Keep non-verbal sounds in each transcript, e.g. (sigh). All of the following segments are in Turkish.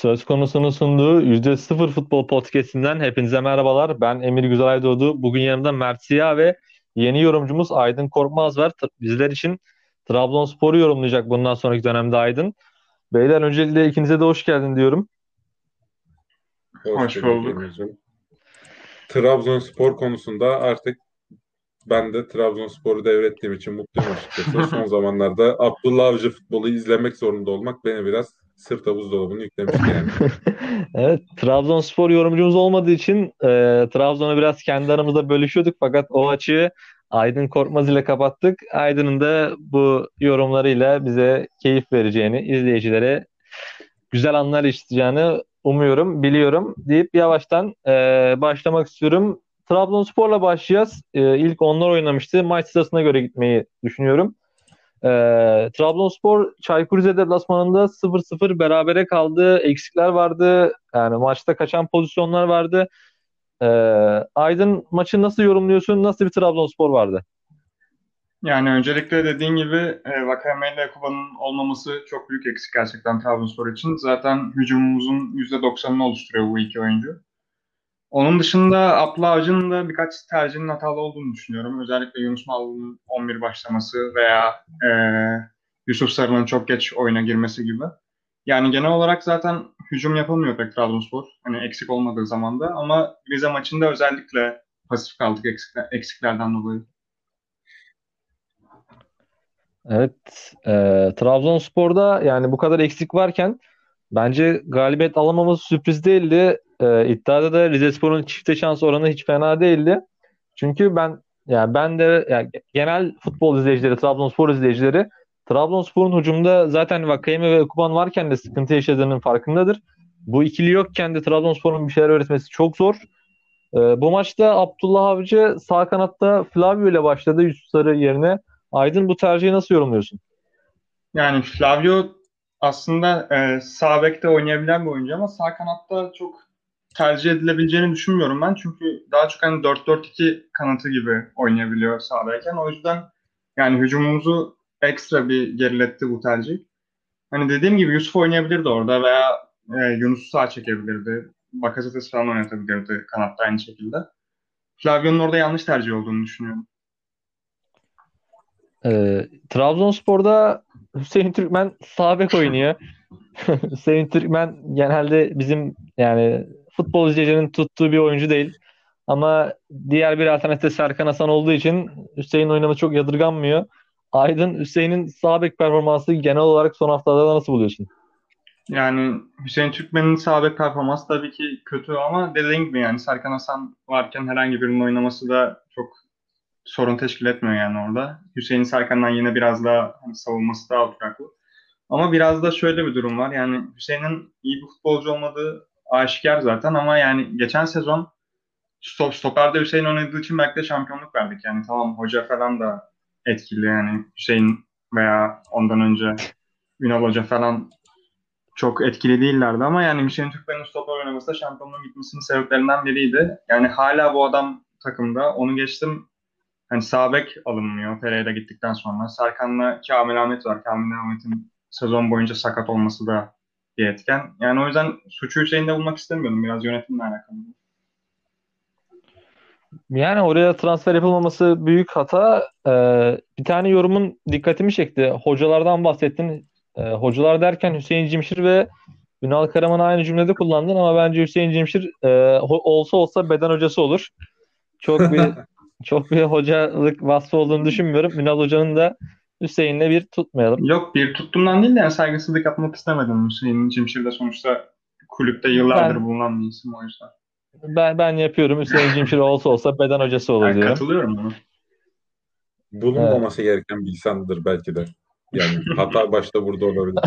Söz konusunu sunduğu %0 Futbol Podcast'inden hepinize merhabalar. Ben Emir Güzelay Doğdu. Bugün yanımda Mert Siyah ve yeni yorumcumuz Aydın Korkmaz var. Bizler için Trabzonspor'u yorumlayacak bundan sonraki dönemde Aydın. Beyler öncelikle ikinize de hoş geldin diyorum. Hoş, hoş bulduk. Trabzonspor konusunda artık ben de Trabzonspor'u devrettiğim için mutluyum açıkçası. (laughs) Son zamanlarda Abdullah Avcı futbolu izlemek zorunda olmak beni biraz sırta buzdolabını yüklemiş yani. (laughs) evet, Trabzonspor yorumcumuz olmadığı için e, Trabzon'u biraz kendi aramızda bölüşüyorduk fakat o açığı Aydın Korkmaz ile kapattık. Aydın'ın da bu yorumlarıyla bize keyif vereceğini, izleyicilere güzel anlar işleyeceğini umuyorum, biliyorum deyip yavaştan e, başlamak istiyorum. Trabzonspor'la başlayacağız. E, ilk onlar oynamıştı. Maç sırasına göre gitmeyi düşünüyorum. E, Trabzonspor Çaykur Rize deplasmanında 0-0 berabere kaldı. Eksikler vardı. Yani maçta kaçan pozisyonlar vardı. E, Aydın maçı nasıl yorumluyorsun? Nasıl bir Trabzonspor vardı? Yani öncelikle dediğin gibi e, Vakame ile Kuba'nın olmaması çok büyük eksik gerçekten Trabzonspor için. Zaten hücumumuzun %90'ını oluşturuyor bu iki oyuncu. Onun dışında Abla Avcı'nın da birkaç tercihinin hatalı olduğunu düşünüyorum. Özellikle Yunus Mallı'nın 11 başlaması veya e, Yusuf Sarı'nın çok geç oyuna girmesi gibi. Yani genel olarak zaten hücum yapılmıyor pek Trabzonspor. Hani eksik olmadığı zamanda ama Rize maçında özellikle pasif kaldık eksikler, eksiklerden dolayı. Evet, e, Trabzonspor'da yani bu kadar eksik varken bence galibiyet alamamız sürpriz değildi. E, iddiada da Rizespor'un çifte şans oranı hiç fena değildi. Çünkü ben yani ben de yani genel futbol izleyicileri, Trabzonspor izleyicileri Trabzonspor'un hücumda zaten Vakayeme ve Kuban varken de sıkıntı yaşadığının farkındadır. Bu ikili yokken de Trabzonspor'un bir şeyler öğretmesi çok zor. E, bu maçta Abdullah Avcı sağ kanatta Flavio ile başladı Yusuf Sarı yerine. Aydın bu tercihi nasıl yorumluyorsun? Yani Flavio aslında e, sağ bekte oynayabilen bir oyuncu ama sağ kanatta çok tercih edilebileceğini düşünmüyorum ben. Çünkü daha çok hani 4-4-2 kanatı gibi oynayabiliyor sağdayken. O yüzden yani hücumumuzu ekstra bir geriletti bu tercih. Hani dediğim gibi Yusuf oynayabilirdi orada veya e, Yunus'u sağ çekebilirdi. Bakasetes falan oynatabilirdi kanatta aynı şekilde. Flavio'nun orada yanlış tercih olduğunu düşünüyorum. Ee, Trabzonspor'da Hüseyin Türkmen sağ bek oynuyor. (laughs) Hüseyin Türkmen genelde bizim yani futbol izleyicilerinin tuttuğu bir oyuncu değil. Ama diğer bir alternatif Serkan Hasan olduğu için Hüseyin oynaması çok yadırganmıyor. Aydın Hüseyin'in sağ bek performansı genel olarak son haftalarda nasıl buluyorsun? Yani Hüseyin Türkmen'in sağ bek performansı tabii ki kötü ama dediğim gibi yani Serkan Hasan varken herhangi birinin oynaması da çok sorun teşkil etmiyor yani orada. Hüseyin Serkan'dan yine biraz daha hani savunması daha oturaklı. Ama biraz da şöyle bir durum var. Yani Hüseyin'in iyi bir futbolcu olmadığı aşikar zaten ama yani geçen sezon stop stoperde Hüseyin oynadığı için belki de şampiyonluk verdik. Yani tamam hoca falan da etkili yani Hüseyin veya ondan önce Ünal Hoca falan çok etkili değillerdi ama yani Hüseyin Türkmen'in stoper oynaması da şampiyonluğun gitmesinin sebeplerinden biriydi. Yani hala bu adam takımda. Onu geçtim hani sağ bek alınmıyor Pereira gittikten sonra. Serkan'la Kamil Ahmet var. Kamil Ahmet'in sezon boyunca sakat olması da bir etken. Yani o yüzden suçu Hüseyin'de bulmak istemiyordum. Biraz yönetimle alakalı. Yani oraya transfer yapılmaması büyük hata. Ee, bir tane yorumun dikkatimi çekti. Hocalardan bahsettin. Ee, hocalar derken Hüseyin Cimşir ve Ünal Karaman'ı aynı cümlede kullandın ama bence Hüseyin Cimşir e, olsa olsa beden hocası olur. Çok bir (laughs) çok bir hocalık vasfı olduğunu düşünmüyorum. Ünal Hoca'nın da Hüseyin'le bir tutmayalım. Yok bir tuttuğumdan değil de yani saygısızlık yapmak istemedim. Hüseyin Cimşir de sonuçta kulüpte yıllardır ben, bulunan bir isim o yüzden. Ben, ben yapıyorum. Hüseyin Cimşir olsa olsa beden hocası olur ben diyorum. Katılıyorum buna. Bulunmaması evet. gereken bir insandır belki de. Yani hata başta burada olabilir.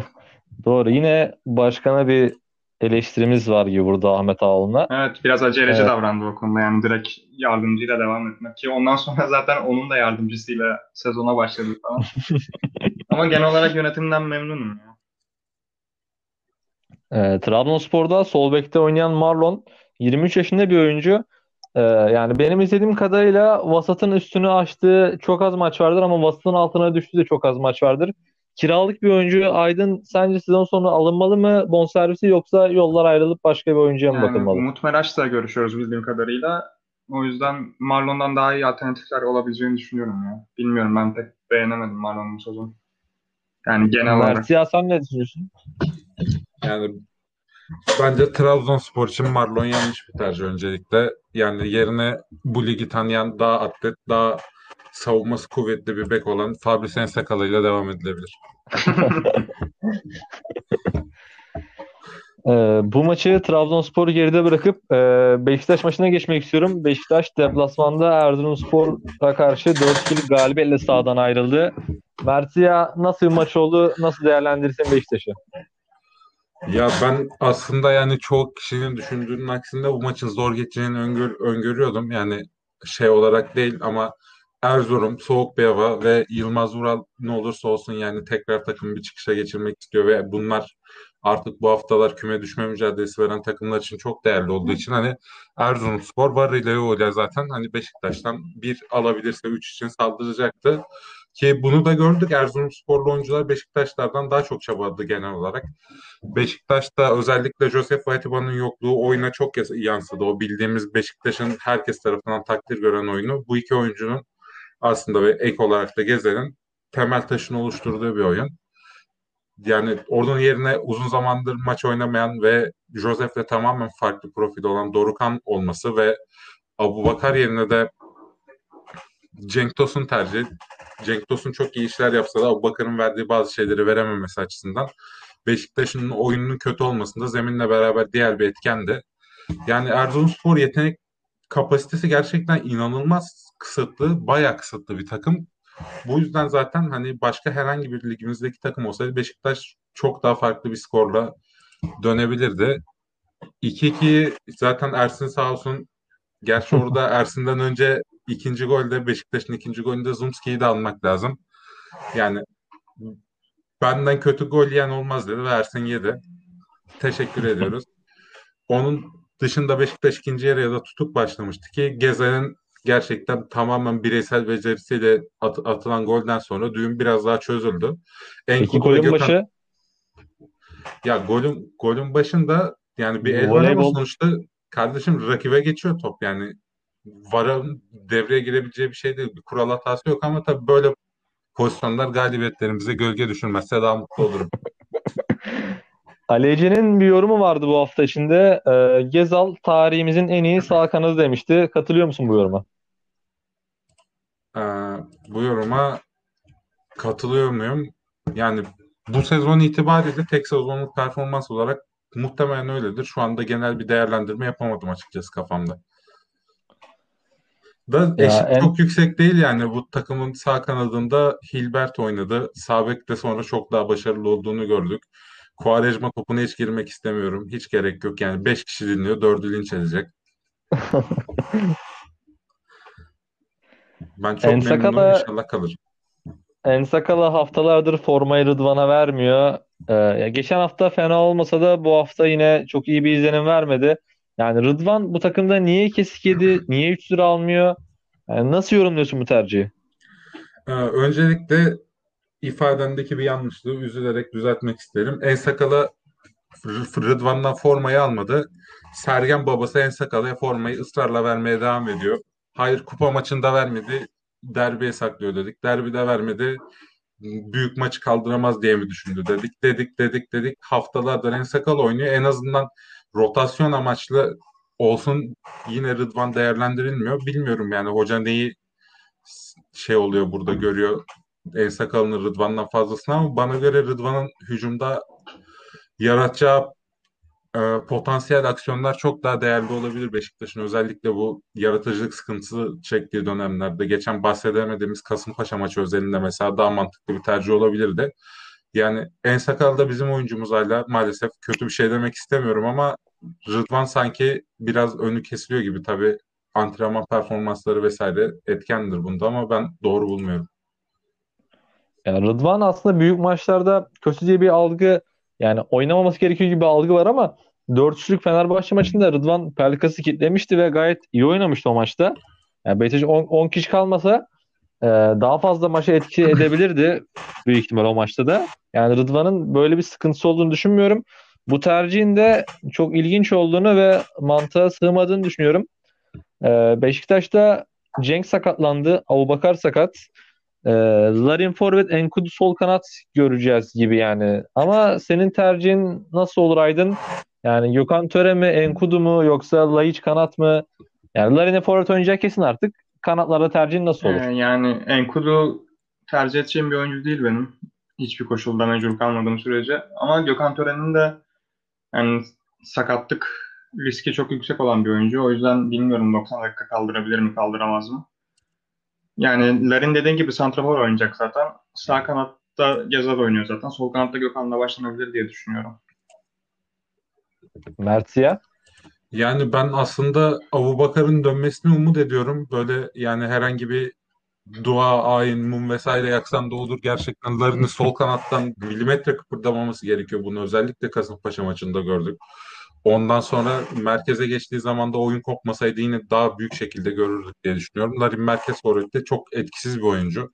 (laughs) Doğru. Yine başkana bir eleştirimiz var gibi burada Ahmet Ağol'una. Evet biraz aceleci evet. davrandı o konuda yani direkt yardımcıyla devam etmek ki ondan sonra (laughs) zaten onun da yardımcısıyla sezona başladı falan. (laughs) Ama genel olarak yönetimden memnunum ya. E, Trabzonspor'da sol bekte oynayan Marlon 23 yaşında bir oyuncu. E, yani benim izlediğim kadarıyla vasatın üstünü açtığı çok az maç vardır ama vasatın altına düştüğü de çok az maç vardır. Kiralık bir oyuncu Aydın sence sezon sonu alınmalı mı bonservisi yoksa yollar ayrılıp başka bir oyuncuya mı Yani bakılmalı? Umut Meraş'la görüşüyoruz bildiğim kadarıyla. O yüzden Marlon'dan daha iyi alternatifler olabileceğini düşünüyorum ya. Bilmiyorum ben pek beğenemedim Marlon'un sezonu. Yani genel olarak. Mert sen ne düşünüyorsun? Yani bence Trabzonspor için Marlon yanlış bir tercih öncelikle. Yani yerine bu ligi tanıyan daha atlet, daha savunması kuvvetli bir bek olan Fabrice Ensakala ile devam edilebilir. (laughs) Ee, bu maçı Trabzonspor'u geride bırakıp e, Beşiktaş maçına geçmek istiyorum. Beşiktaş deplasmanda Erzurumspor'a karşı 4-2'lik galibiyetle sahadan ayrıldı. Mert'ya nasıl bir maç oldu? Nasıl değerlendirirsin Beşiktaş'ı? Ya ben aslında yani çoğu kişinin düşündüğünün aksinde bu maçın zor geçeceğini öngör, öngörüyordum. Yani şey olarak değil ama Erzurum, soğuk bir hava ve Yılmaz Vural ne olursa olsun yani tekrar takımı bir çıkışa geçirmek istiyor ve bunlar artık bu haftalar küme düşme mücadelesi veren takımlar için çok değerli olduğu için hani Erzurumspor varıyla yoğuyla zaten hani Beşiktaş'tan bir alabilirse üç için saldıracaktı. Ki bunu da gördük. Erzurumsporlu oyuncular Beşiktaşlardan daha çok çabaladı genel olarak. Beşiktaş'ta özellikle Josef Atiba'nın yokluğu oyuna çok yansıdı. O bildiğimiz Beşiktaş'ın herkes tarafından takdir gören oyunu. Bu iki oyuncunun aslında ve ek olarak da Gezer'in temel taşını oluşturduğu bir oyun. Yani oradan yerine uzun zamandır maç oynamayan ve Josef'le tamamen farklı profilde olan Dorukan olması ve Abu Bakar yerine de Cenk Tosun tercih. Cenk Tosun çok iyi işler yapsa da Abu Bakar'ın verdiği bazı şeyleri verememesi açısından Beşiktaş'ın oyununun kötü olmasında zeminle beraber diğer bir etkendi. Yani Erzurumspor yetenek kapasitesi gerçekten inanılmaz kısıtlı, bayağı kısıtlı bir takım. Bu yüzden zaten hani başka herhangi bir ligimizdeki takım olsaydı Beşiktaş çok daha farklı bir skorla dönebilirdi. 2-2 zaten Ersin sağ olsun. Gerçi (laughs) orada Ersin'den önce ikinci golde Beşiktaş'ın ikinci golünde Zumski'yi de almak lazım. Yani benden kötü gol yiyen olmaz dedi ve Ersin yedi. Teşekkür ediyoruz. (laughs) Onun dışında Beşiktaş ikinci yarıya da tutuk başlamıştı ki Gezer'in gerçekten tamamen bireysel becerisiyle at, atılan golden sonra düğün biraz daha çözüldü. Peki golün Gökhan... başı? Ya golün, golün başında yani bir el var ama sonuçta kardeşim rakibe geçiyor top yani VAR'ın devreye girebileceği bir şey değil. Bir kural hatası yok ama tabii böyle pozisyonlar galibiyetlerimize gölge düşürmezse daha mutlu olurum. (laughs) Aleyce'nin bir yorumu vardı bu hafta içinde. Ee, Gezal tarihimizin en iyi sağ kanadı demişti. Katılıyor musun bu yoruma? Ee, bu yoruma katılıyor muyum? Yani bu sezon itibariyle tek sezonluk performans olarak muhtemelen öyledir. Şu anda genel bir değerlendirme yapamadım açıkçası kafamda. Da eşit en... çok yüksek değil yani bu takımın sağ kanadında Hilbert oynadı. Sağ bekte sonra çok daha başarılı olduğunu gördük. Quaresma topuna hiç girmek istemiyorum. Hiç gerek yok yani 5 kişi dinliyor 4'ü linç edecek. (laughs) ben çok Ensakala, memnunum inşallah kalır. Ensakala haftalardır formayı Rıdvan'a vermiyor. Ee, geçen hafta fena olmasa da bu hafta yine çok iyi bir izlenim vermedi. Yani Rıdvan bu takımda niye kesik yedi? (laughs) Niye 3 lira almıyor? Yani nasıl yorumluyorsun bu tercihi? Ee, öncelikle ifadendeki bir yanlışlığı üzülerek düzeltmek isterim. En sakala Rıdvan'dan formayı almadı. Sergen babası En Sakal'a formayı ısrarla vermeye devam ediyor. Hayır kupa maçında vermedi. Derbiye saklıyor dedik. Derbide vermedi. Büyük maçı kaldıramaz diye mi düşündü dedik. Dedik dedik dedik. Haftalardır En Sakal oynuyor. En azından rotasyon amaçlı olsun yine Rıdvan değerlendirilmiyor. Bilmiyorum yani hoca neyi şey oluyor burada görüyor En Sakal'ın Rıdvan'dan fazlasını ama bana göre Rıdvan'ın hücumda yaratacağı potansiyel aksiyonlar çok daha değerli olabilir Beşiktaş'ın. Özellikle bu yaratıcılık sıkıntısı çektiği dönemlerde. Geçen bahsedemediğimiz Kasımpaşa maçı özelinde mesela daha mantıklı bir tercih olabilirdi. Yani En Sakal da bizim oyuncumuz hala maalesef kötü bir şey demek istemiyorum ama Rıdvan sanki biraz önü kesiliyor gibi. Tabii antrenman performansları vesaire etkendir bunda ama ben doğru bulmuyorum. Ya Rıdvan aslında büyük maçlarda kötü diye bir algı yani oynamaması gerekiyor gibi algı var ama 4-3'lük Fenerbahçe maçında Rıdvan Pelkas'ı kitlemişti ve gayet iyi oynamıştı o maçta. Yani Beşiktaş 10, 10 kişi kalmasa e, daha fazla maça etki edebilirdi büyük ihtimal o maçta da. Yani Rıdvan'ın böyle bir sıkıntısı olduğunu düşünmüyorum. Bu tercihin de çok ilginç olduğunu ve mantığa sığmadığını düşünüyorum. E, Beşiktaş'ta Cenk sakatlandı. Abubakar sakat. E, Larin forvet, Enkudu sol kanat göreceğiz gibi yani. Ama senin tercihin nasıl olur Aydın? Yani Gökhan Töre mi, Enkudu mu yoksa Laiç kanat mı? Yani Larin'e forvet oynayacak kesin artık. Kanatlarda tercihin nasıl olur? Ee, yani Enkudu tercih edeceğim bir oyuncu değil benim. Hiçbir koşulda mecbur kalmadığım sürece. Ama Gökhan Tören'in de yani sakatlık riski çok yüksek olan bir oyuncu. O yüzden bilmiyorum 90 dakika kaldırabilir mi, kaldıramaz mı? Yani Larin dediğin gibi santrafor oynayacak zaten. Sağ kanatta Gezal oynuyor zaten. Sol kanatta Gökhan'la başlanabilir diye düşünüyorum. Mert Siyah? Yani ben aslında Abubakar'ın dönmesini umut ediyorum. Böyle yani herhangi bir dua, ayin, mum vesaire yaksan da olur. Gerçekten Larin'in sol kanattan milimetre kıpırdamaması gerekiyor. Bunu özellikle Kasımpaşa maçında gördük. Ondan sonra merkeze geçtiği zaman da oyun kopmasaydı yine daha büyük şekilde görürdük diye düşünüyorum. Larin merkez forvette çok etkisiz bir oyuncu.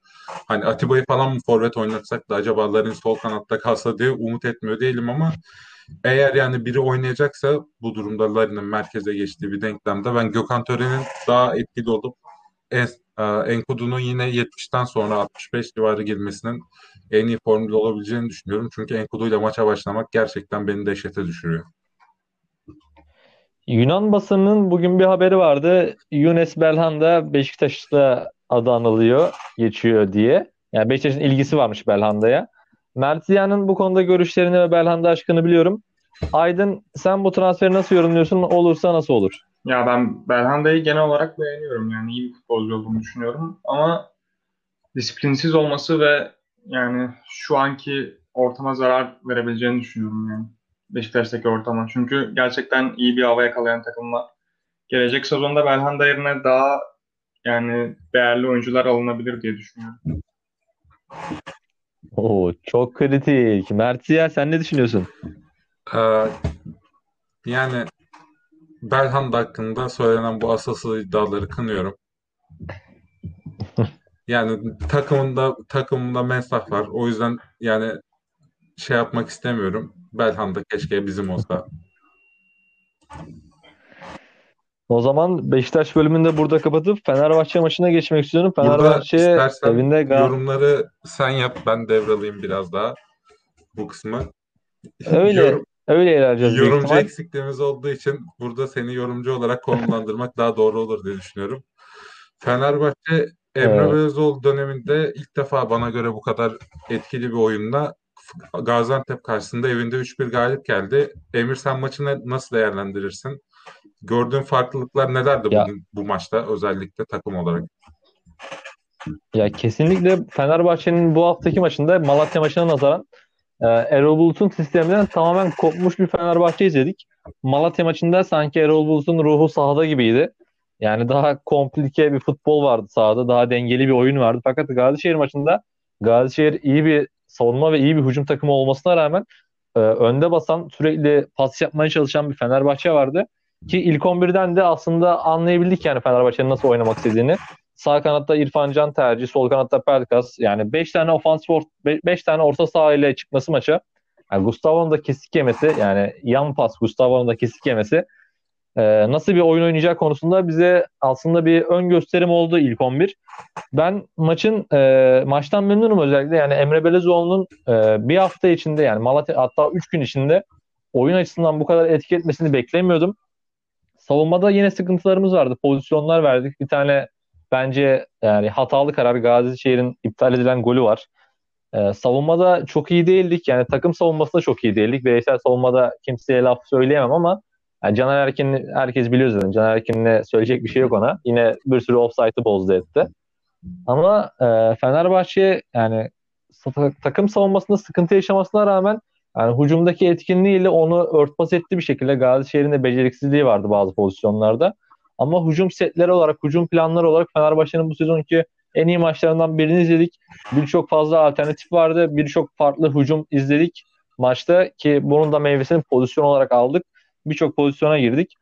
Hani Atiba'yı falan mı forvet oynatsak da acaba Larin sol kanatta kalsa diye umut etmiyor değilim ama eğer yani biri oynayacaksa bu durumda Larin'in merkeze geçtiği bir denklemde ben Gökhan Tören'in daha etkili olup en, e, Enkudu'nun yine 70'ten sonra 65 civarı girmesinin en iyi formülü olabileceğini düşünüyorum. Çünkü Enkudu ile maça başlamak gerçekten beni dehşete düşürüyor. Yunan basının bugün bir haberi vardı. Younes Belhanda Beşiktaş'ta adı anılıyor, geçiyor diye. Yani Beşiktaş'ın ilgisi varmış Belhanda'ya. Mert Ziya'nın bu konuda görüşlerini ve Belhanda aşkını biliyorum. Aydın sen bu transferi nasıl yorumluyorsun? Olursa nasıl olur? Ya ben Belhanda'yı genel olarak beğeniyorum. Yani iyi bir futbolcu olduğunu düşünüyorum. Ama disiplinsiz olması ve yani şu anki ortama zarar verebileceğini düşünüyorum yani. Beşiktaş'taki ortama. Çünkü gerçekten iyi bir hava yakalayan takımla. Gelecek sezonda Belhanda yerine daha yani değerli oyuncular alınabilir diye düşünüyorum. Oo, çok kritik. Mert Ziya sen ne düşünüyorsun? Ee, yani Belhanda hakkında söylenen bu asılsız iddiaları kınıyorum. (laughs) Yani takımında takımında mensah var. O yüzden yani şey yapmak istemiyorum. Belhanda keşke bizim olsa. O zaman Beşiktaş bölümünde burada kapatıp Fenerbahçe maçına geçmek istiyorum. Fenerbahçe evinde yorumları sen yap, ben devralayım biraz daha bu kısmı. öyle Yorum- öyle ilerleyeceğiz yorumcu eksikliğimiz olduğu için burada seni yorumcu olarak konumlandırmak daha doğru olur diye düşünüyorum. Fenerbahçe Emre Evet. Belözoğlu döneminde ilk defa bana göre bu kadar etkili bir oyunla Gaziantep karşısında evinde 3-1 galip geldi. Emir sen maçını nasıl değerlendirirsin? Gördüğün farklılıklar nelerdi Ya bugün bu maçta özellikle takım olarak? ya kesinlikle Fenerbahçe'nin bu haftaki maçında Malatya maçına nazaran e, Erol Bulut'un sisteminden tamamen kopmuş bir Fenerbahçe izledik. Malatya maçında sanki Erol Bulut'un ruhu sahada gibiydi. Yani daha komplike bir futbol vardı sahada. Daha dengeli bir oyun vardı. Fakat Gazişehir maçında Gazişehir iyi bir savunma ve iyi bir hücum takımı olmasına rağmen e, önde basan, sürekli pas yapmaya çalışan bir Fenerbahçe vardı. Ki ilk 11'den de aslında anlayabildik yani Fenerbahçe'nin nasıl oynamak istediğini. Sağ kanatta İrfan Can tercih, sol kanatta Pelkas. Yani 5 tane ofans 5 tane orta saha ile çıkması maça. Yani Gustavo'nun da kesik yemesi yani yan pas Gustavo'nun da kesik yemesi e, nasıl bir oyun oynayacağı konusunda bize aslında bir ön gösterim oldu ilk 11. Ben maçın e, maçtan memnunum özellikle yani Emre Belezoğlu'nun e, bir hafta içinde yani Malatya hatta 3 gün içinde oyun açısından bu kadar etki etmesini beklemiyordum. Savunmada yine sıkıntılarımız vardı. Pozisyonlar verdik. Bir tane bence yani hatalı karar Gazişehir'in iptal edilen golü var. Ee, savunmada çok iyi değildik. Yani takım savunmasında çok iyi değildik. Bireysel savunmada kimseye laf söyleyemem ama yani Caner Erkin herkes biliyor zaten. Caner Erkin'le söyleyecek bir şey yok ona. Yine bir sürü offside'ı bozdu etti. Ama e, Fenerbahçe yani takım savunmasında sıkıntı yaşamasına rağmen yani hücumdaki etkinliğiyle onu örtbas etti bir şekilde. Gazişehir'in de beceriksizliği vardı bazı pozisyonlarda. Ama hücum setleri olarak, hücum planları olarak Fenerbahçe'nin bu sezonki en iyi maçlarından birini izledik. Birçok fazla alternatif vardı. Birçok farklı hücum izledik maçta ki bunun da meyvesini pozisyon olarak aldık. Birçok pozisyona girdik.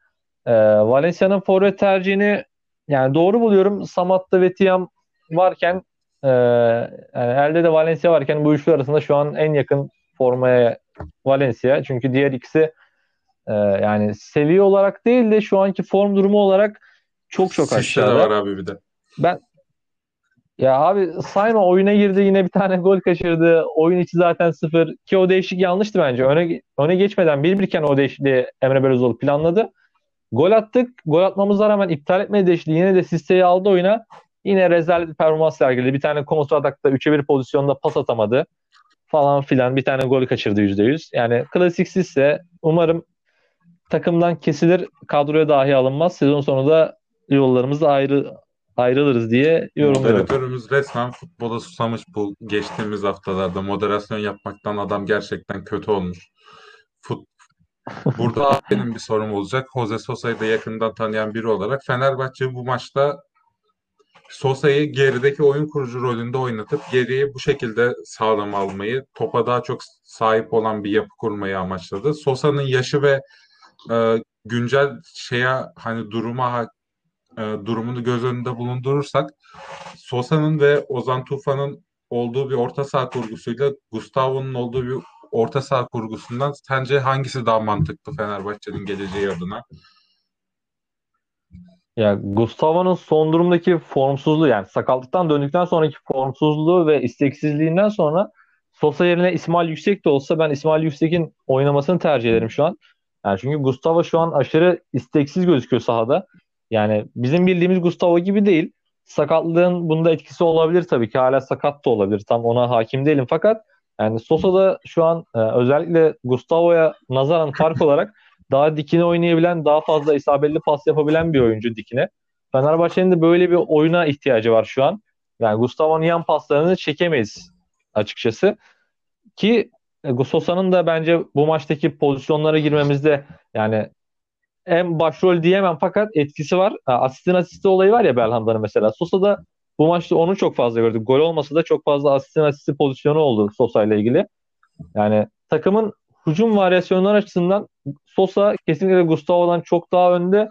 Ee, Valencia'nın forvet tercihini yani doğru buluyorum. Samatta ve Tiam varken e, yani elde de Valencia varken bu üçlü arasında şu an en yakın formaya Valencia. Çünkü diğer ikisi e, yani seviye olarak değil de şu anki form durumu olarak çok çok de aşağıda. var abi bir de. Ben ya abi sayma oyuna girdi yine bir tane (laughs) gol kaçırdı. Oyun içi zaten sıfır. Ki o değişik yanlıştı bence. Öne öne geçmeden bir birken o değişikliği Emre Belözoğlu planladı. Gol attık. Gol atmamıza rağmen iptal etmedi değişikliği. Yine de Sisse'yi aldı oyuna. Yine rezalet bir performans sergiledi. Bir tane kontra atakta 3'e 1 pozisyonda pas atamadı. Falan filan. Bir tane gol kaçırdı %100. Yani klasik Sisse. Umarım takımdan kesilir. Kadroya dahi alınmaz. Sezon sonunda yollarımız ayrı ayrılırız diye yorumluyorum. Moderatörümüz resmen futbola susamış bu geçtiğimiz haftalarda. Moderasyon yapmaktan adam gerçekten kötü olmuş. Fut... (laughs) Burada benim bir sorum olacak. Jose Sosa'yı da yakından tanıyan biri olarak Fenerbahçe bu maçta Sosa'yı gerideki oyun kurucu rolünde oynatıp geriye bu şekilde sağlam almayı, topa daha çok sahip olan bir yapı kurmayı amaçladı. Sosa'nın yaşı ve e, güncel şeye hani duruma e, durumunu göz önünde bulundurursak Sosa'nın ve Ozan Tufan'ın olduğu bir orta saha kurgusuyla Gustavo'nun olduğu bir orta saha kurgusundan sence hangisi daha mantıklı Fenerbahçe'nin geleceği adına? Ya Gustavo'nun son durumdaki formsuzluğu yani sakatlıktan döndükten sonraki formsuzluğu ve isteksizliğinden sonra Sosa yerine İsmail Yüksek de olsa ben İsmail Yüksek'in oynamasını tercih ederim şu an. Yani çünkü Gustavo şu an aşırı isteksiz gözüküyor sahada. Yani bizim bildiğimiz Gustavo gibi değil. Sakatlığın bunda etkisi olabilir tabii ki. Hala sakat da olabilir. Tam ona hakim değilim fakat yani Sosa da şu an e, özellikle Gustavo'ya nazaran fark (laughs) olarak daha dikine oynayabilen, daha fazla isabetli pas yapabilen bir oyuncu dikine. Fenerbahçe'nin de böyle bir oyuna ihtiyacı var şu an. Yani Gustavo'nun yan paslarını çekemeyiz açıkçası. Ki e, Sosa'nın da bence bu maçtaki pozisyonlara girmemizde yani en başrol diyemem fakat etkisi var. Asistin asisti olayı var ya Belhanda'nın mesela. Sosa da bu maçta onu çok fazla gördük. Gol olmasa da çok fazla asistin asisti pozisyonu oldu Sosa ile ilgili. Yani takımın hücum varyasyonları açısından Sosa kesinlikle Gustavo'dan çok daha önde.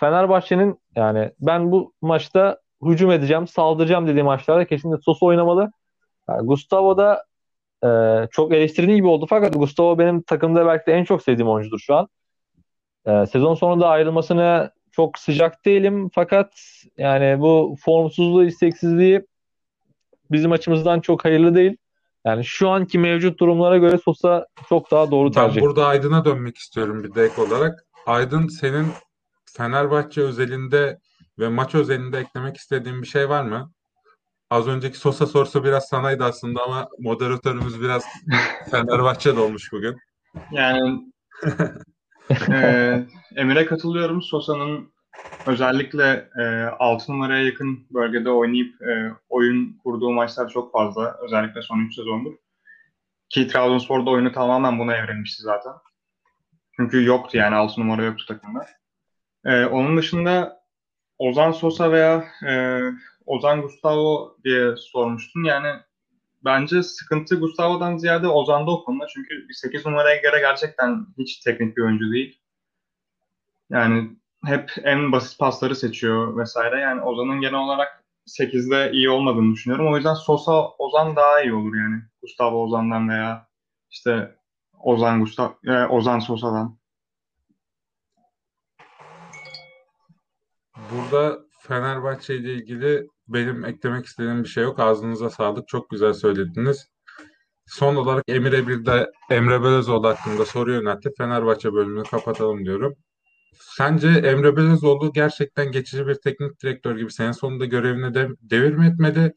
Fenerbahçe'nin yani ben bu maçta hücum edeceğim, saldıracağım dediği maçlarda kesinlikle Sosa oynamalı. Yani Gustavo da e, çok eleştirildiği gibi oldu fakat Gustavo benim takımda belki de en çok sevdiğim oyuncudur şu an. E, sezon sonunda ayrılmasına çok sıcak değilim fakat yani bu formsuzluğu, isteksizliği bizim açımızdan çok hayırlı değil. Yani şu anki mevcut durumlara göre Sosa çok daha doğru tercih. Ben burada Aydın'a dönmek istiyorum bir de olarak. Aydın senin Fenerbahçe özelinde ve maç özelinde eklemek istediğin bir şey var mı? Az önceki Sosa sorusu biraz sanaydı aslında ama moderatörümüz biraz (laughs) Fenerbahçe'de olmuş bugün. Yani (laughs) e, Emir'e katılıyorum. Sosa'nın özellikle e, 6 numaraya yakın bölgede oynayıp e, oyun kurduğu maçlar çok fazla. Özellikle son 3 sezondur. Ki Trabzonspor'da oyunu tamamen buna evrilmişti zaten. Çünkü yoktu yani 6 numara yoktu takımda. E, onun dışında Ozan Sosa veya e, Ozan Gustavo diye sormuştun. Yani bence sıkıntı Gustavo'dan ziyade Ozan'da o konuda. Çünkü 8 numaraya göre gerçekten hiç teknik bir oyuncu değil. Yani hep en basit pasları seçiyor vesaire. Yani Ozan'ın genel olarak 8'de iyi olmadığını düşünüyorum. O yüzden Sosa Ozan daha iyi olur yani. Gustavo Ozan'dan veya işte Ozan Gustav e, Ozan Sosa'dan. Burada Fenerbahçe ile ilgili benim eklemek istediğim bir şey yok. Ağzınıza sağlık. Çok güzel söylediniz. Son olarak Emre bir de Emre Belözoğlu hakkında soru yöneltti. Fenerbahçe bölümünü kapatalım diyorum. Sence Emre Belözoğlu gerçekten geçici bir teknik direktör gibi sene sonunda görevini de devir etmeli?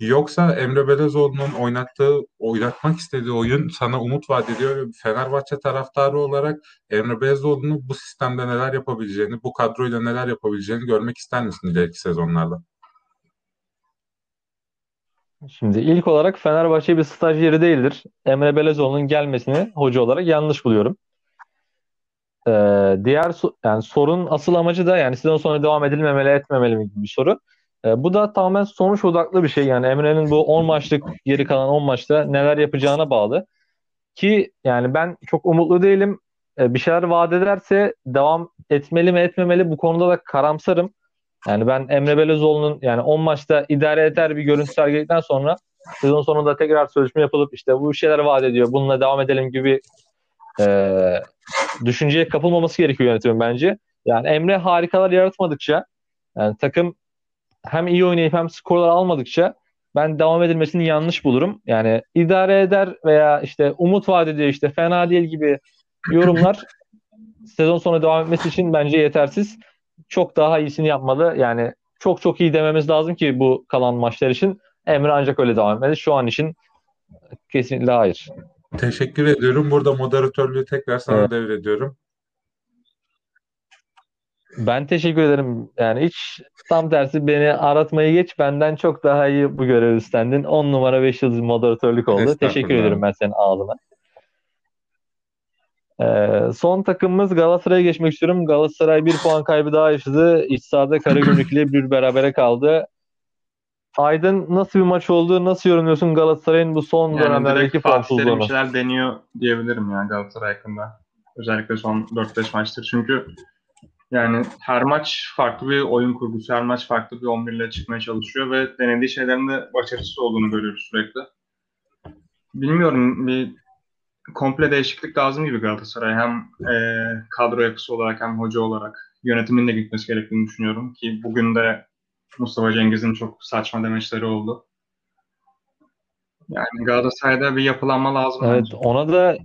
Yoksa Emre Belözoğlu'nun oynattığı, oynatmak istediği oyun sana umut vaat ediyor. Fenerbahçe taraftarı olarak Emre Belözoğlu'nun bu sistemde neler yapabileceğini, bu kadroyla neler yapabileceğini görmek ister misin ileriki sezonlarda? Şimdi ilk olarak Fenerbahçe bir stajyeri değildir. Emre Belezoğlu'nun gelmesini hoca olarak yanlış buluyorum. Ee, diğer yani sorun asıl amacı da yani sezon sonra devam edilmemeli etmemeli gibi bir soru. Ee, bu da tamamen sonuç odaklı bir şey. Yani Emre'nin bu 10 maçlık geri kalan 10 maçta neler yapacağına bağlı. Ki yani ben çok umutlu değilim. Ee, bir şeyler vaat ederse devam etmeli mi etmemeli bu konuda da karamsarım. Yani ben Emre Belözoğlu'nun yani 10 maçta idare eder bir görüntü sergiledikten sonra sezon sonunda tekrar sözleşme yapılıp işte bu şeyler vaat ediyor. Bununla devam edelim gibi e, düşünceye kapılmaması gerekiyor yönetimin bence. Yani Emre harikalar yaratmadıkça yani takım hem iyi oynayıp hem skorlar almadıkça ben devam edilmesini yanlış bulurum. Yani idare eder veya işte umut vaat ediyor işte fena değil gibi yorumlar (laughs) sezon sonu devam etmesi için bence yetersiz. Çok daha iyisini yapmalı. Yani çok çok iyi dememiz lazım ki bu kalan maçlar için. Emre ancak öyle devam etmeli. Şu an için kesinlikle hayır. Teşekkür ediyorum. Burada moderatörlüğü tekrar sana evet. devrediyorum. Ben teşekkür ederim. Yani hiç tam tersi beni aratmayı geç. Benden çok daha iyi bu görev üstlendin. 10 numara 5 yıldız moderatörlük oldu. Teşekkür ederim ben senin ağzına. Ee, son takımımız Galatasaray'a geçmek istiyorum. Galatasaray bir puan kaybı daha yaşadı. İç sahada Karagümrük ile bir berabere kaldı. Aydın nasıl bir maç oldu? Nasıl yorumluyorsun Galatasaray'ın bu son yani dönemlerdeki formsuzluğunu? bir şeyler deniyor diyebilirim ya Galatasaray hakkında. Özellikle son 4-5 maçtır. Çünkü yani her maç farklı bir oyun kurgusu, her maç farklı bir 11 ile çıkmaya çalışıyor ve denediği şeylerin de başarısız olduğunu görüyoruz sürekli. Bilmiyorum bir komple değişiklik lazım gibi Galatasaray. Hem e, kadro yapısı olarak hem hoca olarak yönetimin de gitmesi gerektiğini düşünüyorum ki bugün de Mustafa Cengiz'in çok saçma demeçleri oldu. Yani Galatasaray'da bir yapılanma lazım. Evet bence. ona da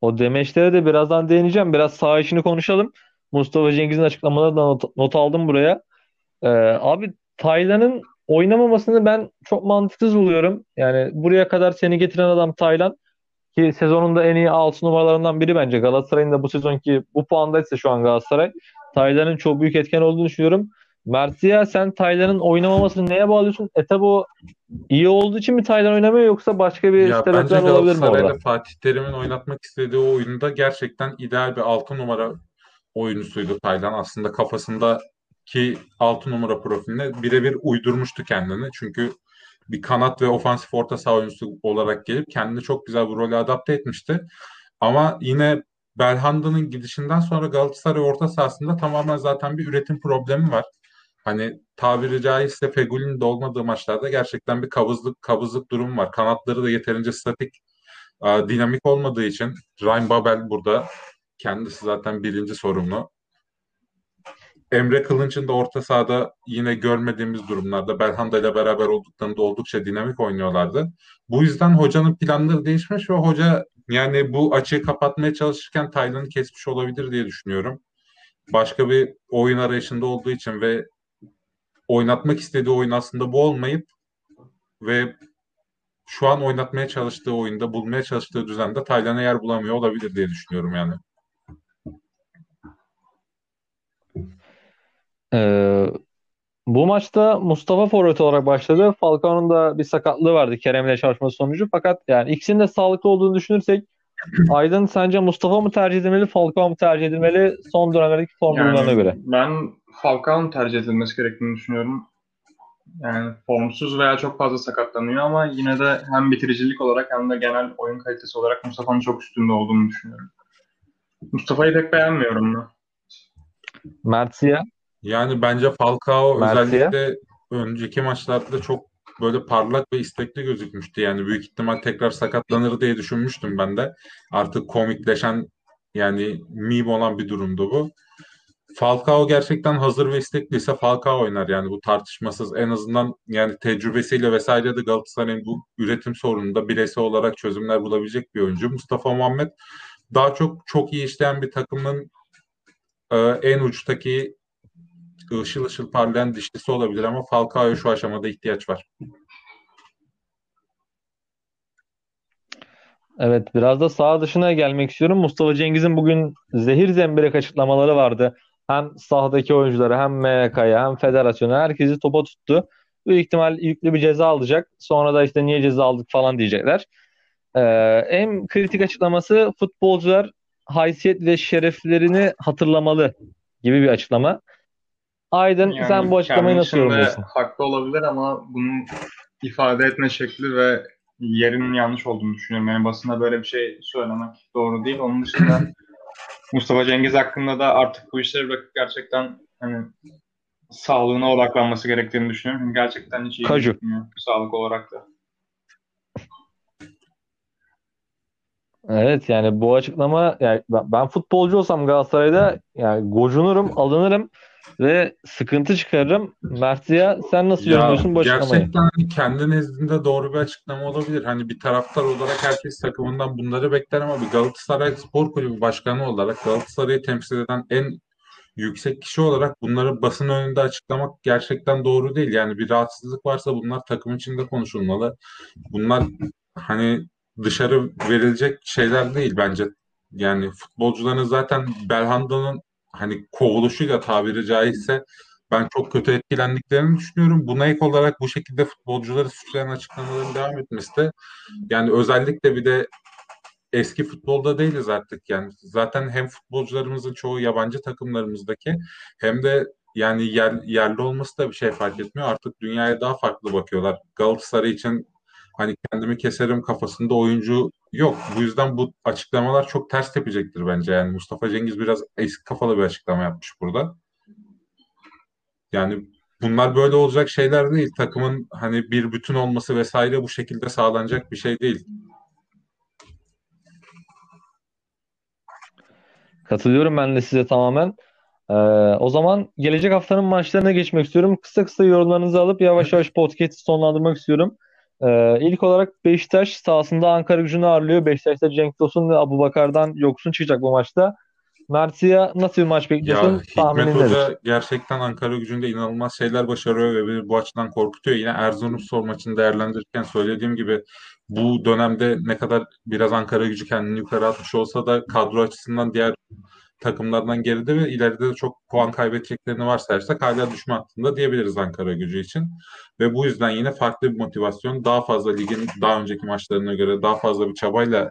o demeçlere de birazdan değineceğim. Biraz sağ işini konuşalım. Mustafa Cengiz'in açıklamalarını da not, not aldım buraya. Ee, abi Taylan'ın oynamamasını ben çok mantıksız buluyorum. Yani buraya kadar seni getiren adam Taylan ki sezonunda en iyi 6 numaralarından biri bence. Galatasaray'ın da bu sezonki bu puandaysa şu an Galatasaray. Taylan'ın çok büyük etken olduğunu düşünüyorum. Mert'ya sen Taylan'ın oynamamasını neye bağlıyorsun? E tabi o iyi olduğu için mi Taylan oynamıyor yoksa başka bir ya sebepler olabilir mi orada? Fatih Terim'in oynatmak istediği o oyunda gerçekten ideal bir 6 numara oyuncusuydu Taylan. Aslında kafasında ki 6 numara profiline birebir uydurmuştu kendini. Çünkü bir kanat ve ofansif orta saha oyuncusu olarak gelip kendini çok güzel bu role adapte etmişti. Ama yine Belhanda'nın gidişinden sonra Galatasaray orta sahasında tamamen zaten bir üretim problemi var. Hani tabiri caizse Fegül'ün de olmadığı maçlarda gerçekten bir kabızlık kabızlık durum var. Kanatları da yeterince statik, dinamik olmadığı için Ryan Babel burada kendisi zaten birinci sorumlu. Emre Kılınç'ın da orta sahada yine görmediğimiz durumlarda Belhanda ile beraber olduklarında oldukça dinamik oynuyorlardı. Bu yüzden hocanın planları değişmiş ve hoca yani bu açığı kapatmaya çalışırken Taylan'ı kesmiş olabilir diye düşünüyorum. Başka bir oyun arayışında olduğu için ve oynatmak istediği oyun aslında bu olmayıp ve şu an oynatmaya çalıştığı oyunda bulmaya çalıştığı düzende Taylan'a yer bulamıyor olabilir diye düşünüyorum yani. Ee, bu maçta Mustafa forvet olarak başladı. Falcao'nun da bir sakatlığı vardı Kerem'le çalışması sonucu. Fakat yani ikisinin de sağlıklı olduğunu düşünürsek (laughs) Aydın sence Mustafa mı tercih edilmeli, Falcao mu tercih edilmeli son dönemlerdeki formlarına yani göre? Ben Falcao'nun tercih edilmesi gerektiğini düşünüyorum. Yani formsuz veya çok fazla sakatlanıyor ama yine de hem bitiricilik olarak hem de genel oyun kalitesi olarak Mustafa'nın çok üstünde olduğunu düşünüyorum. Mustafa'yı pek beğenmiyorum ben. Mert'siye? Yani bence Falcao özellikle önceki maçlarda çok böyle parlak ve istekli gözükmüştü. Yani büyük ihtimal tekrar sakatlanır diye düşünmüştüm ben de. Artık komikleşen yani meme olan bir durumdu bu. Falcao gerçekten hazır ve istekliyse Falcao oynar yani bu tartışmasız en azından yani tecrübesiyle vesaire de Galatasaray'ın bu üretim sorununda bireysel olarak çözümler bulabilecek bir oyuncu. Mustafa Muhammed daha çok çok iyi işleyen bir takımın e, en uçtaki ışıl ışıl parlayan dişlisi olabilir ama Falcao'ya şu aşamada ihtiyaç var. Evet biraz da sağ dışına gelmek istiyorum. Mustafa Cengiz'in bugün zehir zemberek açıklamaları vardı. Hem sahadaki oyuncuları hem MYK'ya hem federasyona herkesi topa tuttu. Büyük ihtimal yüklü bir ceza alacak. Sonra da işte niye ceza aldık falan diyecekler. Ee, en kritik açıklaması futbolcular haysiyet ve şereflerini hatırlamalı gibi bir açıklama. Aydın yani sen bu açıklamayı nasıl yorumluyorsun? Haklı olabilir ama bunu ifade etme şekli ve yerinin yanlış olduğunu düşünüyorum. Yani basında böyle bir şey söylemek doğru değil. Onun dışında (laughs) Mustafa Cengiz hakkında da artık bu işleri bırakıp gerçekten hani sağlığına odaklanması gerektiğini düşünüyorum. Gerçekten hiç iyi Kaju. sağlık olarak da. Evet yani bu açıklama yani ben ben futbolcu olsam Galatasaray'da yani gocunurum, alınırım ve sıkıntı çıkarırım. Mert'ya sen nasıl Ya yorumluyorsun bu açıklamayı? gerçekten hani kendi nezdinde doğru bir açıklama olabilir. Hani bir taraftar olarak herkes takımından bunları bekler ama bir Galatasaray Spor Kulübü Başkanı olarak Galatasaray'ı temsil eden en yüksek kişi olarak bunları basın önünde açıklamak gerçekten doğru değil. Yani bir rahatsızlık varsa bunlar takım içinde konuşulmalı. Bunlar hani dışarı verilecek şeyler değil bence. Yani futbolcuların zaten Belhanda'nın hani kovuluşuyla tabiri caizse ben çok kötü etkilendiklerini düşünüyorum. Buna ek olarak bu şekilde futbolcuları suçlayan açıklamaların devam etmesi de yani özellikle bir de eski futbolda değiliz artık yani. Zaten hem futbolcularımızın çoğu yabancı takımlarımızdaki hem de yani yer, yerli olması da bir şey fark etmiyor. Artık dünyaya daha farklı bakıyorlar. Galatasaray için hani kendimi keserim kafasında oyuncu yok. Bu yüzden bu açıklamalar çok ters tepecektir bence. Yani Mustafa Cengiz biraz eski kafalı bir açıklama yapmış burada. Yani bunlar böyle olacak şeyler değil. Takımın hani bir bütün olması vesaire bu şekilde sağlanacak bir şey değil. Katılıyorum ben de size tamamen. Ee, o zaman gelecek haftanın maçlarına geçmek istiyorum. Kısa kısa yorumlarınızı alıp yavaş yavaş podcast'i sonlandırmak istiyorum. Ee, ilk olarak Beşiktaş sahasında Ankara gücünü ağırlıyor. Beşiktaş'ta Cenk Tosun ve Abubakar'dan yoksun çıkacak bu maçta. Mert'e nasıl bir maç Ya bekliyorsun? Hikmet Tahminin nedir? Hoca gerçekten Ankara gücünde inanılmaz şeyler başarıyor ve beni bu açıdan korkutuyor. Yine Erzurumspor maçını değerlendirirken söylediğim gibi bu dönemde ne kadar biraz Ankara gücü kendini yukarı atmış olsa da kadro açısından diğer takımlardan geride ve ileride de çok puan kaybedeceklerini varsayarsak hala düşme hattında diyebiliriz Ankara gücü için. Ve bu yüzden yine farklı bir motivasyon daha fazla ligin daha önceki maçlarına göre daha fazla bir çabayla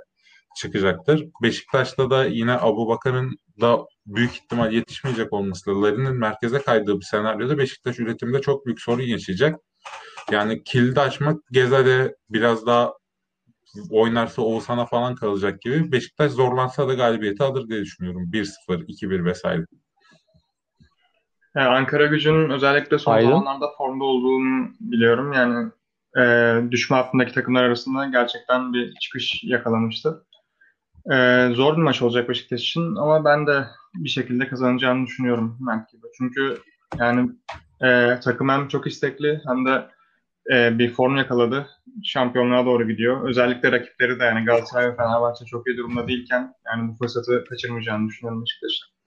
çıkacaktır. Beşiktaş'ta da yine Abubakar'ın da büyük ihtimal yetişmeyecek olması, Larin'in merkeze kaydığı bir senaryoda Beşiktaş üretimde çok büyük sorun yaşayacak. Yani kilidi açmak Gezal'e biraz daha oynarsa Oğuzhan'a falan kalacak gibi. Beşiktaş zorlansa da galibiyeti alır diye düşünüyorum. 1-0, 2-1 vesaire. Yani Ankara gücünün özellikle son Aydın? zamanlarda formda olduğunu biliyorum. Yani e, düşme hattındaki takımlar arasında gerçekten bir çıkış yakalamıştı. E, zor bir maç olacak Beşiktaş için ama ben de bir şekilde kazanacağını düşünüyorum Mert gibi. Çünkü yani e, takım hem çok istekli hem de e, bir form yakaladı. Şampiyonluğa doğru gidiyor. Özellikle rakipleri de yani Galatasaray ve Fenerbahçe çok iyi durumda değilken yani bu fırsatı kaçırmayacağını düşünüyorum Beşiktaş'ın.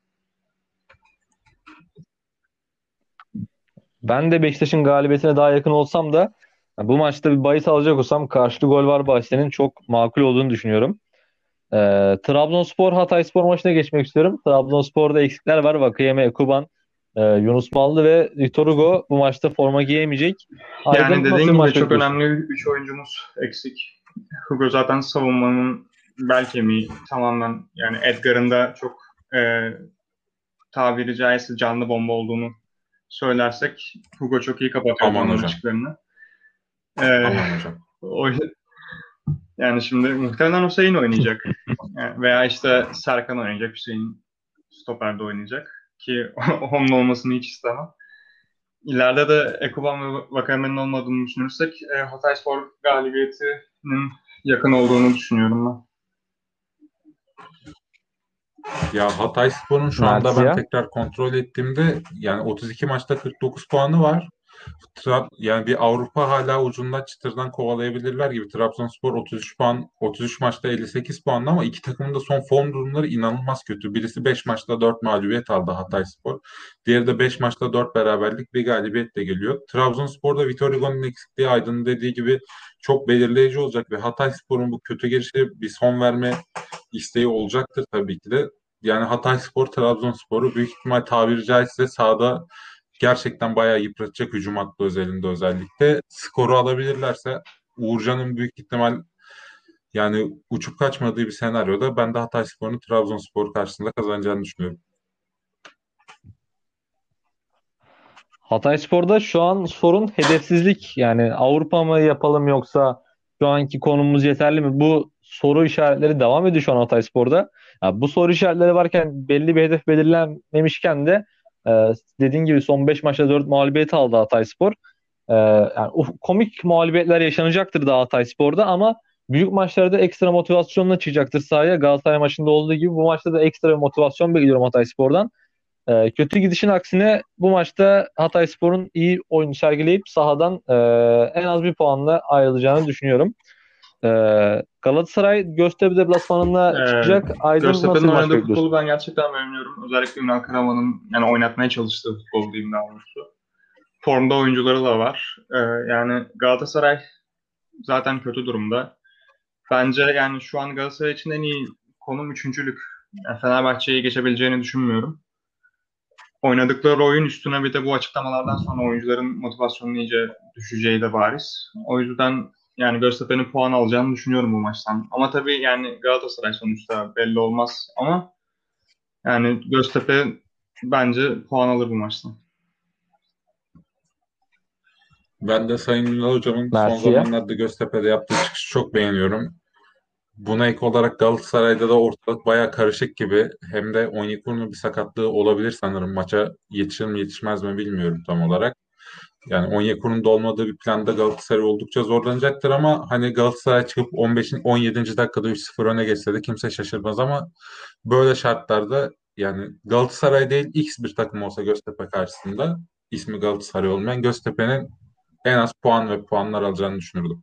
Ben de Beşiktaş'ın galibiyetine daha yakın olsam da bu maçta bir bahis alacak olsam karşılığı gol var bahisinin çok makul olduğunu düşünüyorum. Ee, Trabzonspor Hatayspor maçına geçmek istiyorum. Trabzonspor'da eksikler var. Vakayeme, Ekuban, e, Yunus Ballı ve Hugo bu maçta forma giyemeyecek. Aydın Yani dediğin gibi çok önemli 3 oyuncumuz eksik. Hugo zaten savunmanın bel kemiği tamamen yani Edgar'ın da çok e, tabiri caizse canlı bomba olduğunu söylersek Hugo çok iyi kapatıyor Aman açıklarını. E, Aman hocam. o, yani şimdi muhtemelen Hüseyin oynayacak. (laughs) Yani veya işte Serkan oynayacak. Hüseyin stoperde oynayacak. Ki (laughs) onun olmasını hiç istemem. İleride de Ekuban ve Vakame'nin olmadığını düşünürsek e, Hatayspor galibiyetinin yakın olduğunu düşünüyorum ben. Ya Hatayspor'un şu anda ben tekrar kontrol ettiğimde yani 32 maçta 49 puanı var. Tra- yani bir Avrupa hala ucunda çıtırdan kovalayabilirler gibi. Trabzonspor 33 puan, 33 maçta 58 puanlı ama iki takımın da son form durumları inanılmaz kötü. Birisi 5 maçta 4 mağlubiyet aldı Hatayspor. Diğeri de 5 maçta 4 beraberlik bir galibiyetle geliyor. Trabzonspor'da Vitor Hugo'nun eksikliği Aydın'ın dediği gibi çok belirleyici olacak ve Hatayspor'un bu kötü gelişe bir son verme isteği olacaktır tabii ki de. Yani Hatayspor Trabzonspor'u büyük ihtimal tabiri caizse sahada gerçekten bayağı yıpratacak hücum hattı özelinde özellikle. Skoru alabilirlerse Uğurcan'ın büyük ihtimal yani uçup kaçmadığı bir senaryoda ben de Hatayspor'un Trabzonspor karşısında kazanacağını düşünüyorum. Hatayspor'da şu an sorun hedefsizlik. Yani Avrupa mı yapalım yoksa şu anki konumumuz yeterli mi? Bu soru işaretleri devam ediyor şu an Hatayspor'da. Ya bu soru işaretleri varken belli bir hedef belirlenmemişken de e, dediğin gibi son 5 maçta 4 mağlubiyet aldı Hatayspor. E, yani komik mağlubiyetler yaşanacaktır da Hatayspor'da ama büyük maçlarda ekstra motivasyonla çıkacaktır sahaya. Galatasaray maçında olduğu gibi bu maçta da ekstra motivasyon bekliyorum Hatayspor'dan. E, kötü gidişin aksine bu maçta Hatayspor'un iyi oyun sergileyip sahadan e, en az bir puanla ayrılacağını düşünüyorum. E, Galatasaray Göztepe deplasmanında Ee, çıkacak. Aydın nasıl Göztepe'nin maç oynadığı futbolu ben gerçekten beğeniyorum. Özellikle Ünal Karaman'ın yani oynatmaya çalıştığı futbol diyeyim daha doğrusu. Formda oyuncuları da var. Ee, yani Galatasaray zaten kötü durumda. Bence yani şu an Galatasaray için en iyi konum üçüncülük. Yani Fenerbahçe'yi geçebileceğini düşünmüyorum. Oynadıkları oyun üstüne bir de bu açıklamalardan sonra oyuncuların motivasyonu iyice düşeceği de bariz. O yüzden yani Göztepe'nin puan alacağını düşünüyorum bu maçtan. Ama tabii yani Galatasaray sonuçta belli olmaz ama yani Göztepe bence puan alır bu maçtan. Ben de Sayın Ünal Hocam'ın son zamanlarda Göztepe'de yaptığı çıkışı çok beğeniyorum. Buna ek olarak Galatasaray'da da ortalık bayağı karışık gibi. Hem de Onyekuru'nun bir sakatlığı olabilir sanırım. Maça yetişir mi yetişmez mi bilmiyorum tam olarak. Yani Onyekuru'nun da olmadığı bir planda Galatasaray oldukça zorlanacaktır ama hani Galatasaray çıkıp 15. 17. dakikada 3-0 öne geçse de kimse şaşırmaz ama böyle şartlarda yani Galatasaray değil X bir takım olsa Göztepe karşısında ismi Galatasaray olmayan Göztepe'nin en az puan ve puanlar alacağını düşünürdüm.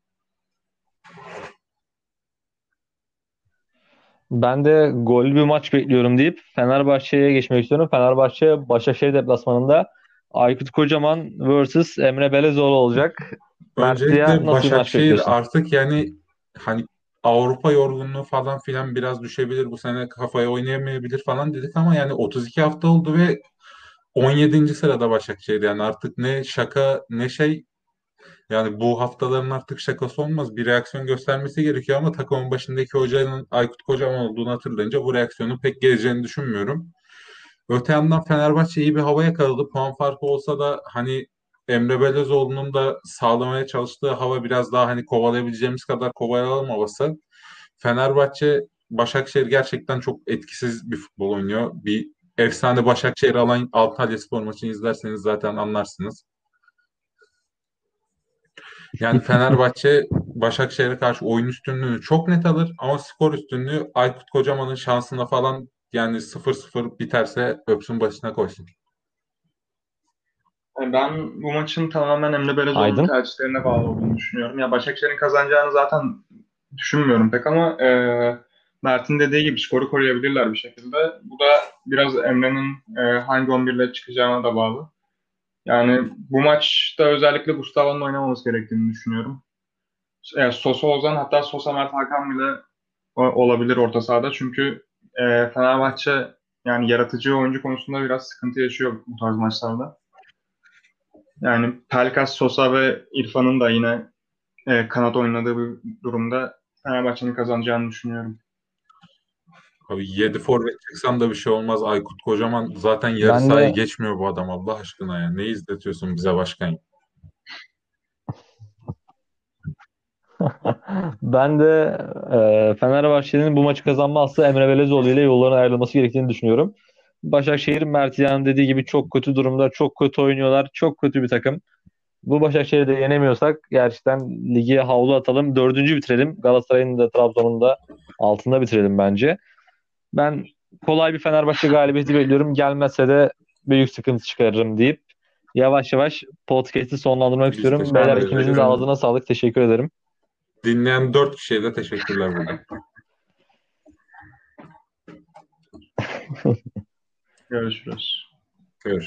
Ben de gollü bir maç bekliyorum deyip Fenerbahçe'ye geçmek istiyorum. Fenerbahçe Başakşehir deplasmanında Aykut Kocaman vs Emre Belezoğlu olacak. Öncelikle nasıl bir maç Başakşehir artık yani hani Avrupa yorgunluğu falan filan biraz düşebilir. Bu sene kafaya oynayamayabilir falan dedik ama yani 32 hafta oldu ve 17. sırada Başakşehir yani artık ne şaka ne şey yani bu haftaların artık şakası olmaz. Bir reaksiyon göstermesi gerekiyor ama takımın başındaki hocanın Aykut Kocaman olduğunu hatırlayınca bu reaksiyonun pek geleceğini düşünmüyorum. Öte yandan Fenerbahçe iyi bir hava yakaladı. Puan farkı olsa da hani Emre Belözoğlu'nun da sağlamaya çalıştığı hava biraz daha hani kovalayabileceğimiz kadar kovalayalım havası. Fenerbahçe Başakşehir gerçekten çok etkisiz bir futbol oynuyor. Bir efsane Başakşehir alan Antalyaspor maçını izlerseniz zaten anlarsınız. Yani Fenerbahçe (laughs) Başakşehir'e karşı oyun üstünlüğünü çok net alır ama skor üstünlüğü Aykut Kocaman'ın şansına falan yani 0-0 biterse öpsün başına koysun. Yani Ben bu maçın tamamen Emre? Belözoğlu'nun tercihlerine bağlı olduğunu düşünüyorum. Ya Başakşehir'in kazanacağını zaten düşünmüyorum pek ama e, Mert'in dediği gibi skoru koruyabilirler bir şekilde. Bu da biraz Emre'nin e, hangi 11 ile çıkacağına da bağlı. Yani bu maçta özellikle Gustavo'nun oynamaması gerektiğini düşünüyorum. E, Sosa Ozan hatta Sosa Mert Hakan bile olabilir orta sahada. Çünkü e, Fenerbahçe yani yaratıcı oyuncu konusunda biraz sıkıntı yaşıyor bu tarz maçlarda. Yani Pelkas, Sosa ve İrfan'ın da yine e, kanat oynadığı bir durumda Fenerbahçe'nin kazanacağını düşünüyorum. Abi 7 forvet çıksan da bir şey olmaz. Aykut Kocaman zaten yarı Ben sahayı de geçmiyor bu adam Allah aşkına ya. Ne izletiyorsun bize başkan? (laughs) ben de e, Fenerbahçe'nin bu maçı kazanması Emre Belezoğlu ile yolların ayrılması gerektiğini düşünüyorum. Başakşehir Mert Ziyan'ın dediği gibi çok kötü durumda, çok kötü oynuyorlar, çok kötü bir takım. Bu Başakşehir'i de yenemiyorsak gerçekten ligi havlu atalım. Dördüncü bitirelim. Galatasaray'ın da Trabzon'un da altında bitirelim bence. Ben kolay bir Fenerbahçe galibiyeti bekliyorum. Gelmezse de büyük sıkıntı çıkarırım deyip yavaş yavaş podcast'i sonlandırmak Biz istiyorum. Beyler ederiz. ikinizin de ağzına sağlık. Teşekkür ederim. Dinleyen 4 kişiye de teşekkürler burada. (laughs) Görüşürüz. Görüşürüz.